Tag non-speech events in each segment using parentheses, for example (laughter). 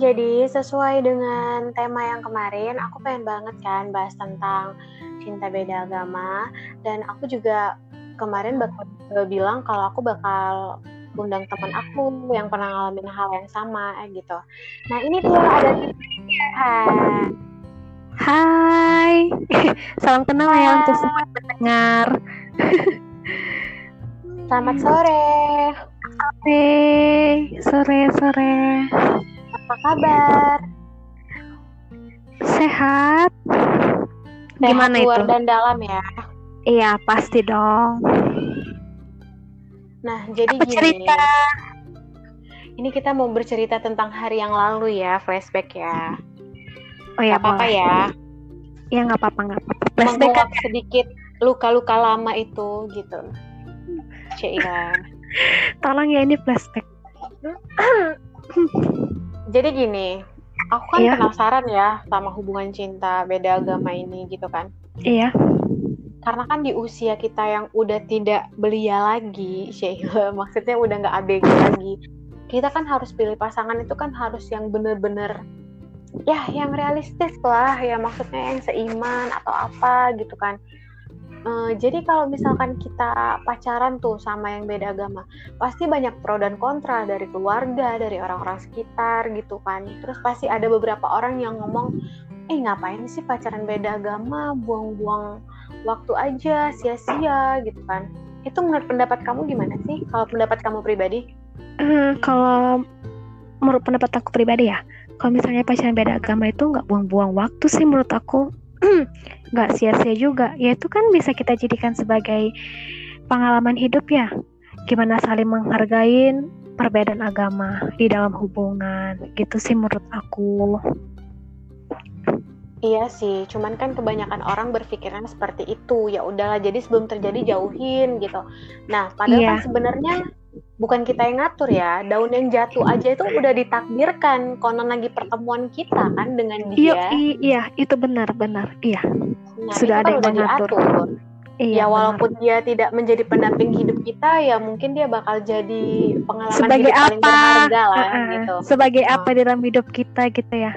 jadi sesuai dengan tema yang kemarin, aku pengen banget kan bahas tentang cinta beda agama dan aku juga kemarin bakal bilang kalau aku bakal undang teman aku yang pernah ngalamin hal yang sama eh, gitu. Nah ini tuh ada Hai. Hai. (laughs) Salam kenal ya untuk semua pendengar. Selamat sore. Sore, sore, sore. Apa kabar? Sehat. Sehat Gimana luar itu? dan dalam ya. Iya, pasti dong. Nah, jadi Apa gini. cerita? Ini kita mau bercerita tentang hari yang lalu ya, flashback ya. Oh ya, Gak apa-apa ya. Ya nggak apa-apa, nggak apa-apa. Flashback kan sedikit luka-luka lama itu gitu. Cila. (laughs) tolong ya ini flashback. (clears throat) Jadi gini, aku kan Iya. penasaran ya sama hubungan cinta beda agama ini gitu kan. Iya. Karena kan di usia kita yang udah tidak belia lagi, (laughs) Sheila, maksudnya udah nggak ABG lagi. Kita kan harus pilih pasangan itu kan harus yang bener-bener ya yang realistis lah ya maksudnya yang seiman atau apa gitu kan. Eh, jadi kalau misalkan kita pacaran tuh sama yang beda agama, pasti banyak pro dan kontra dari keluarga, dari orang-orang sekitar gitu kan. Terus pasti ada beberapa orang yang ngomong, eh ngapain sih pacaran beda agama, buang-buang waktu aja, sia-sia gitu kan. Itu menurut pendapat kamu gimana sih? Kalau pendapat kamu pribadi? Eh, kalau menurut pendapat aku pribadi ya, kalau misalnya pacaran beda agama itu nggak buang-buang waktu sih menurut aku. (clears throat) Nggak sia-sia juga. Ya itu kan bisa kita jadikan sebagai pengalaman hidup ya. Gimana saling menghargain perbedaan agama di dalam hubungan. Gitu sih menurut aku. Iya sih, cuman kan kebanyakan orang berpikiran seperti itu. Ya udahlah, jadi sebelum terjadi jauhin gitu. Nah, padahal Iya. kan sebenarnya bukan kita yang ngatur ya. Daun yang jatuh aja itu udah ditakdirkan. Konon lagi pertemuan kita kan dengan Iya, dia. i- iya, itu benar-benar. Iya. Nah, sudah ada kan yang mengatur. diatur. Iya, ya benar. walaupun dia tidak menjadi pendamping hidup kita, ya mungkin dia bakal jadi pengalaman sebagai hidup paling apa? berharga lah Uh-uh. gitu. Sebagai Oh. apa di dalam hidup kita gitu ya.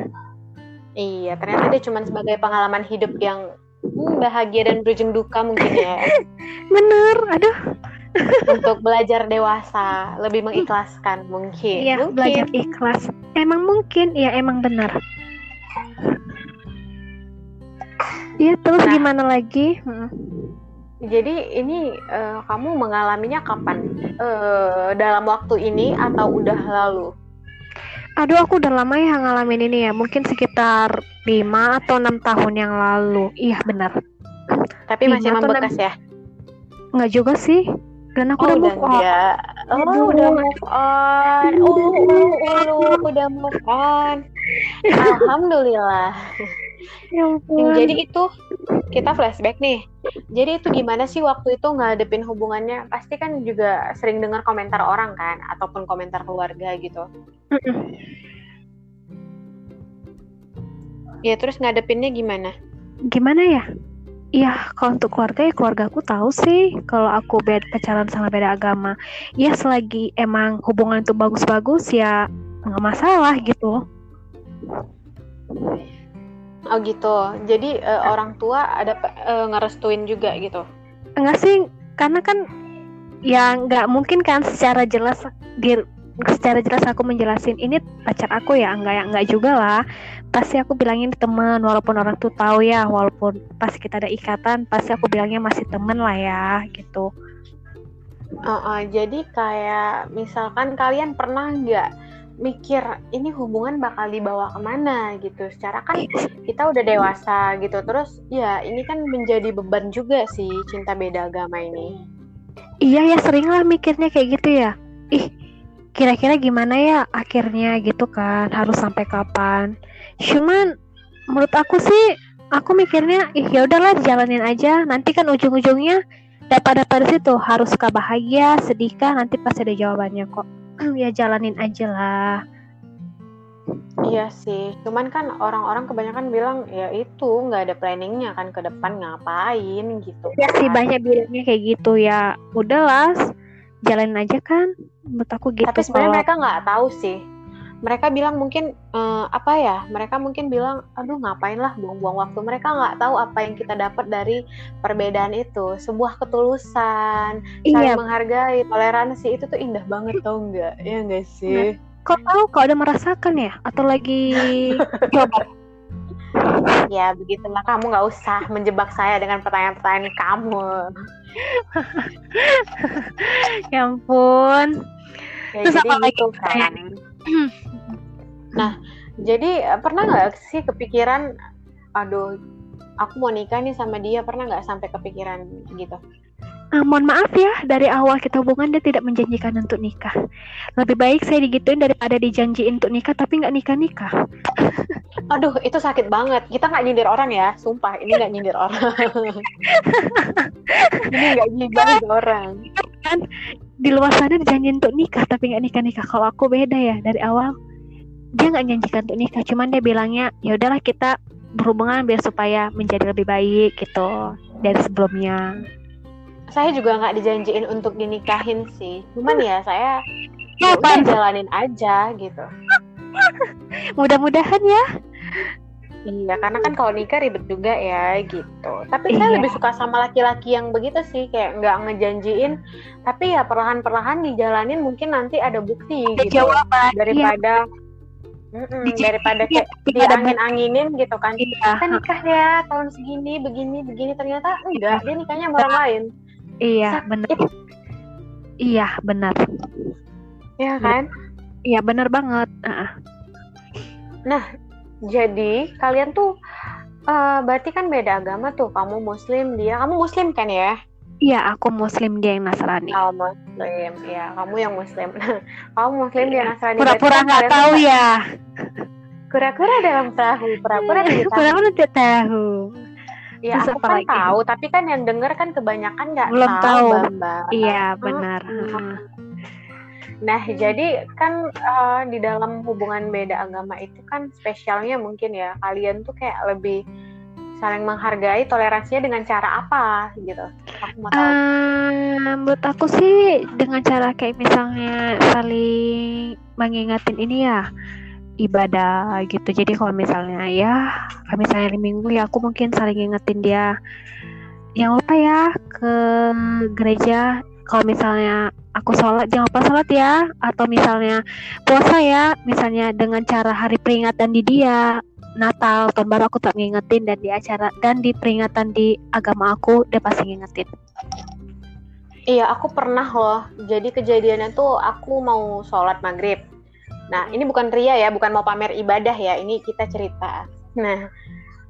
Iya, ternyata dia cuma sebagai pengalaman hidup yang hmm, bahagia dan berujung duka mungkin ya. (laughs) Bener, aduh. Untuk belajar dewasa, lebih mengikhlaskan mungkin. Iya, mungkin. belajar ikhlas. Emang mungkin, ya emang benar. Iya, terus Nah. gimana lagi? Hmm. Jadi ini eh, kamu mengalaminya kapan? Eh, dalam waktu ini atau udah lalu? Aduh, aku udah lama ya ngalamin ini ya. Mungkin sekitar 5 atau 6 tahun yang lalu. Iya, benar. Tapi masih membekas ya? Nggak juga sih. Dan aku Oh, udah move on. enggak. Oh, Aduh. udah move on. Oh, oh, oh, udah move on. Alhamdulillah. (laughs) Ya ampun. Jadi itu kita flashback nih. Jadi itu gimana sih waktu itu ngadepin hubungannya? Pasti kan juga sering dengar komentar orang kan, ataupun komentar keluarga gitu. Ya terus ngadepinnya gimana? Gimana ya? Iya, kalau untuk keluarga ya keluarga aku tahu sih kalau aku beda pacaran sama beda agama. Ya selagi emang hubungan itu bagus-bagus ya nggak masalah gitu. Oh gitu. Jadi eh, orang tua ada eh, ngerestuin juga gitu. Enggak sih, karena kan ya nggak mungkin kan secara jelas di secara jelas aku menjelasin ini pacar aku ya enggak ya enggak juga lah pasti aku bilangin teman walaupun orang tuh tahu ya walaupun pasti kita ada ikatan pasti aku bilangnya masih temen lah ya gitu Uh, uh, jadi kayak misalkan kalian pernah nggak mikir ini hubungan bakal dibawa ke mana gitu. Secara kan kita udah dewasa gitu. Terus ya ini kan menjadi beban juga sih cinta beda agama ini. Iya ya sering lah mikirnya kayak gitu ya. Ih, kira-kira gimana ya akhirnya gitu kan? Harus sampai kapan? Cuman menurut aku sih aku mikirnya ih ya udahlah jalanin aja. Nanti kan ujung-ujungnya dapat dapat situ harus suka bahagia, sedihkah nanti pasti ada jawabannya kok. (clears throat) ya jalanin aja lah. Iya sih. Cuman kan orang-orang kebanyakan bilang ya itu nggak ada planningnya kan ke depan ngapain gitu. Ya sih kan. banyak bilangnya kayak gitu ya. Udahlah, jalanin aja kan. Menurut aku gitu. Tapi sebenarnya kalau- mereka nggak tahu sih. Mereka bilang mungkin uh, apa ya mereka mungkin bilang aduh ngapain lah buang-buang waktu. Mereka nggak tahu apa yang kita dapat dari perbedaan itu. Sebuah ketulusan iya. saling menghargai toleransi itu tuh indah banget tau nggak? Ya enggak sih? Nah, kau tahu kau udah merasakan ya atau lagi (laughs) coba? Ya begitulah kamu nggak usah menjebak saya dengan pertanyaan-pertanyaan kamu. (laughs) Ya ampun ya, terus apa lagi gitu kan (clears throat) Nah, jadi eh, pernah nggak sih kepikiran, aduh, aku mau nikah nih sama dia, pernah nggak sampai kepikiran gitu? Uh, mohon maaf ya, dari awal kita hubungan dia tidak menjanjikan untuk nikah. Lebih baik saya digituin daripada dijanjiin untuk nikah tapi nggak nikah-nikah. (laughs) Aduh, itu sakit banget. Kita nggak nyindir orang ya, sumpah. Ini nggak nyindir orang. (laughs) ini nggak nyindir orang. Kan di luar sana dijanjiin untuk nikah tapi nggak nikah-nikah. Kalau aku beda ya, dari awal. Dia nggak nyanyikan untuk nikah cuman dia bilangnya ya udahlah kita berhubungan biar supaya menjadi lebih baik gitu dari sebelumnya. Saya juga nggak dijanjiin untuk dinikahin sih. Cuman ya saya ya udah jalanin aja gitu. (laughs) Mudah-mudahan ya Iya, karena kan kalau nikah ribet juga ya gitu. Tapi iya. saya lebih suka sama laki-laki yang begitu sih, kayak nggak ngejanjiin, tapi ya perlahan-perlahan dijalanin mungkin nanti ada bukti gitu. Jawaban. Daripada iya Mm-mm, daripada kayak diangin-anginin gitu kan iya. kita nikah ya tahun segini begini begini ternyata enggak dia nikahnya sama orang lain iya benar iya benar iya kan iya benar banget uh. nah jadi kalian tuh uh, berarti kan beda agama tuh kamu muslim dia kamu muslim kan ya Iya, aku Muslim dia yang Nasrani. Oh, Muslim. Ya, kamu yang Muslim. (laughs) kamu Muslim dia Nasrani. Pura-pura nggak tahu ya. Kura-kura dalam tahu, pura-pura tidak tahu. Pura-pura tidak tahu. Ya, Terus aku kan lagi? tahu, tapi kan yang denger kan kebanyakan nggak Belum tahu. tahu. Iya, benar. Hmm. Nah, jadi kan uh, di dalam hubungan beda agama itu kan spesialnya mungkin ya kalian tuh kayak lebih saling menghargai toleransinya dengan cara apa gitu. Aku mau tahu. Uh, menurut aku sih dengan cara kayak misalnya saling mengingatin ini ya ibadah gitu. Jadi kalau misalnya ya kalau misalnya di minggu ya aku mungkin saling ingetin dia yang lupa ya ke gereja kalau misalnya aku sholat jangan lupa sholat ya atau misalnya puasa ya misalnya dengan cara hari peringatan di dia Natal, tahun baru aku tak ngingetin dan di acara dan di peringatan di agama aku dia pasti ngingetin. Iya, aku pernah loh. Jadi kejadiannya tuh aku mau sholat maghrib. Nah, ini bukan ria ya, bukan mau pamer ibadah ya. Ini kita cerita. Nah,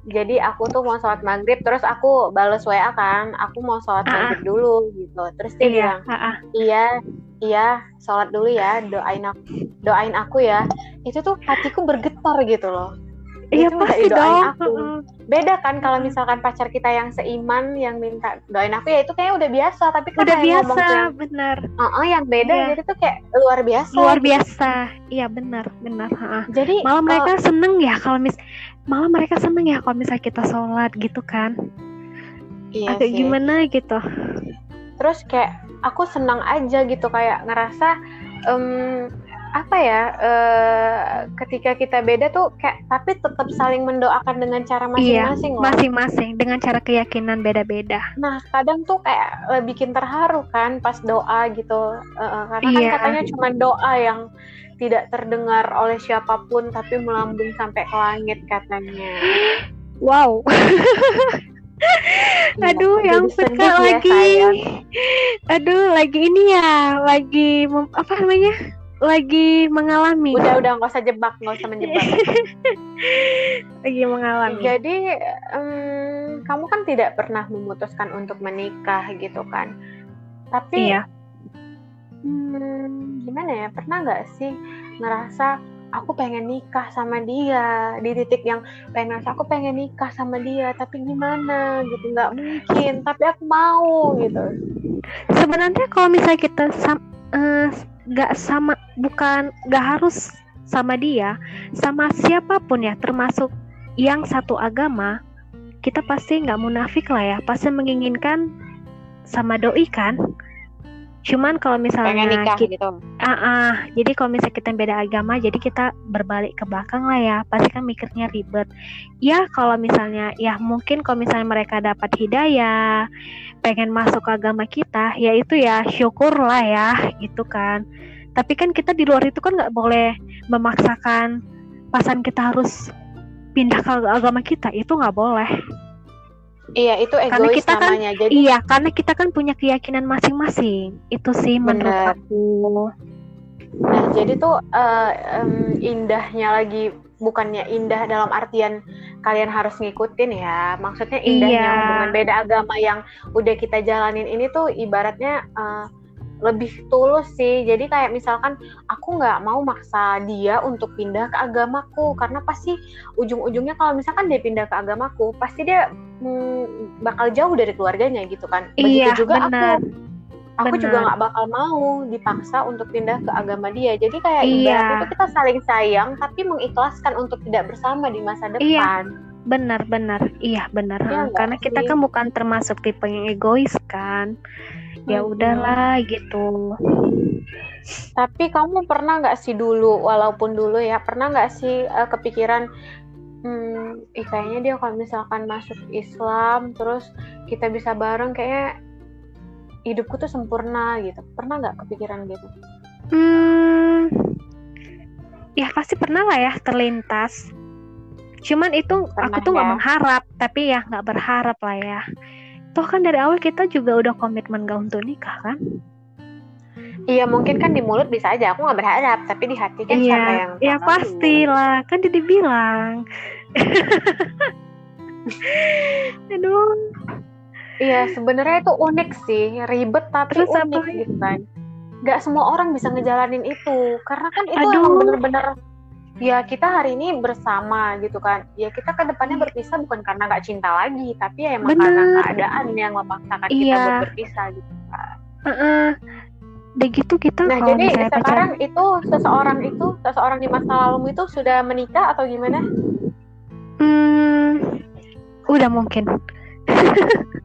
jadi aku tuh mau sholat maghrib, terus aku bales WA kan, aku mau sholat uh-uh. maghrib dulu gitu. Terus dia iya, bilang, uh-uh. iya, iya, sholat dulu ya, doain aku, doain aku ya. Itu tuh hatiku bergetar gitu loh Iya pasti dong. Aku. Beda kan kalau misalkan pacar kita yang seiman yang minta doain aku ya itu kayaknya udah biasa. Tapi kan udah biasa, yang, benar. Uh -uh, yang beda iya. jadi tuh kayak luar biasa. Luar gitu. biasa, iya benar, benar. Uh. Jadi malah mereka uh, seneng ya kalau mis, malah mereka seneng ya kalau misal kita sholat gitu kan. Iya Agak sih. gimana gitu. Terus kayak aku senang aja gitu kayak ngerasa um, apa ya uh, ketika kita beda tuh kayak tapi tetap saling mendoakan dengan cara iya, masing-masing iya, masing-masing dengan cara keyakinan beda-beda nah kadang tuh kayak bikin terharu kan pas doa gitu uh, karena kan iya. kan katanya cuma doa yang tidak terdengar oleh siapa pun tapi melambung sampai ke langit katanya wow (laughs) iya, Aduh, ya, yang suka lagi. Ya, Aduh, lagi ini ya, lagi apa namanya? lagi mengalami. Udah udah nggak usah jebak, nggak usah menjebak. (laughs) lagi mengalami. Jadi um, kamu kan tidak pernah memutuskan untuk menikah gitu kan? Tapi iya. Hmm, gimana ya? Pernah nggak sih ngerasa aku pengen nikah sama dia? Di titik yang pengen ngerasa aku pengen nikah sama dia tapi gimana gitu? Nggak mungkin tapi aku mau gitu. Sebenarnya kalau misalnya kita uh, gak sama bukan gak harus sama dia sama siapa pun ya termasuk yang satu agama kita pasti nggak munafik lah ya. Pasti menginginkan sama doi kan Cuman kalau misalnya pengen nikah kita, gitu ah, ah, jadi kalau misalnya kita beda agama, jadi kita berbalik ke belakang lah ya, pasti kan mikirnya ribet. Ya kalau misalnya, ya mungkin kalau misalnya mereka dapat hidayah, pengen masuk ke agama kita, ya itu ya syukur lah ya, gitu kan. Tapi kan kita di luar itu kan nggak boleh memaksakan pasangan kita harus pindah ke agama kita, itu nggak boleh. Iya, itu egois Karena kita kan- namanya. Jadi Iya, karena kita kan punya keyakinan masing-masing. Itu sih menurut Bener. aku. Nah, jadi tuh eh, em, indahnya lagi bukannya indah dalam artian kalian harus ngikutin ya. Maksudnya indahnya Iya. hubungan beda agama yang udah kita jalanin ini tuh ibaratnya eh, lebih tulus sih. Jadi kayak misalkan aku nggak mau maksa dia untuk pindah ke agamaku karena pasti ujung-ujungnya kalau misalkan dia pindah ke agamaku, pasti dia mm, bakal jauh dari keluarganya gitu kan. Begitu Iya, juga benar. aku aku juga Benar. nggak bakal mau dipaksa untuk pindah ke agama dia. Jadi kayak Iya. ibaratnya itu kita saling sayang tapi mengikhlaskan untuk tidak bersama di masa Iya. depan. Benar, benar. Iya, benar. Iya Ha, nggak Karena kita sih? kan bukan termasuk tipe yang egois kan. Ya Mm-mm. udahlah gitu. Tapi kamu pernah nggak sih dulu, walaupun dulu ya, pernah nggak sih eh, kepikiran, hmm, ih kayaknya dia kalau misalkan masuk Islam, terus kita bisa bareng, kayaknya hidupku tuh sempurna gitu. Pernah nggak kepikiran gitu? Hmm. Ya pasti pernah lah ya terlintas. Cuman itu Pernah aku tuh nggak ya. mengharap, tapi ya nggak berharap lah ya. Toh kan dari awal kita juga udah komitmen gak untuk nikah kan? Iya mungkin kan di mulut bisa aja, aku nggak berharap, tapi di hati kan siapa yang ya tahu? pastilah kan dia dibilang. (laughs) Aduh, Iya, sebenarnya itu unik sih, ribet tapi Terus unik apa? gitu kan. Gak semua orang bisa ngejalanin itu, karena kan itu Aduh. emang bener-bener ya kita hari ini bersama gitu kan. Ya kita ke depannya berpisah bukan karena gak cinta lagi, tapi ya emang karena Bener. keadaan yang memaksakan kita Iya. buat berpisah gitu. kan. Heeh. Udah gitu kita Nah, kalau jadi misalnya sekarang pacaran, itu seseorang itu, seseorang di masa lalumu itu sudah menikah atau gimana? hmm, udah mungkin.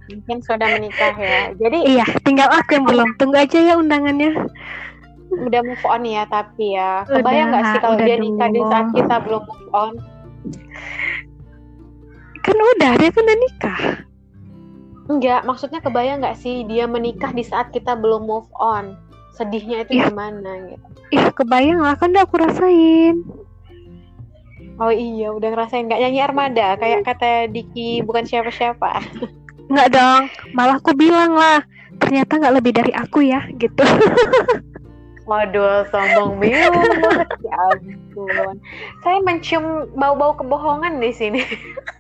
Mungkin sudah menikah ya. Jadi Iya, tinggal aku yang belum. Tunggu aja ya undangannya. udah move on ya tapi ya. Kebayang nggak sih kalau dia nikah di saat kita belum move on? Kan udah, dia kan udah nikah. Enggak, maksudnya kebayang nggak sih dia menikah di saat kita belum move on? Sedihnya itu Iya. gimana gitu. Ih, kebayang lah kan udah aku rasain. Oh iya, udah ngerasain nggak nyanyi armada kayak kata Diki bukan siapa-siapa. Nggak dong, malah aku bilang lah. Ternyata nggak lebih dari aku ya, gitu. (laughs) Waduh, sombong banget. Ya ampun. Saya mencium bau-bau kebohongan di sini. (laughs)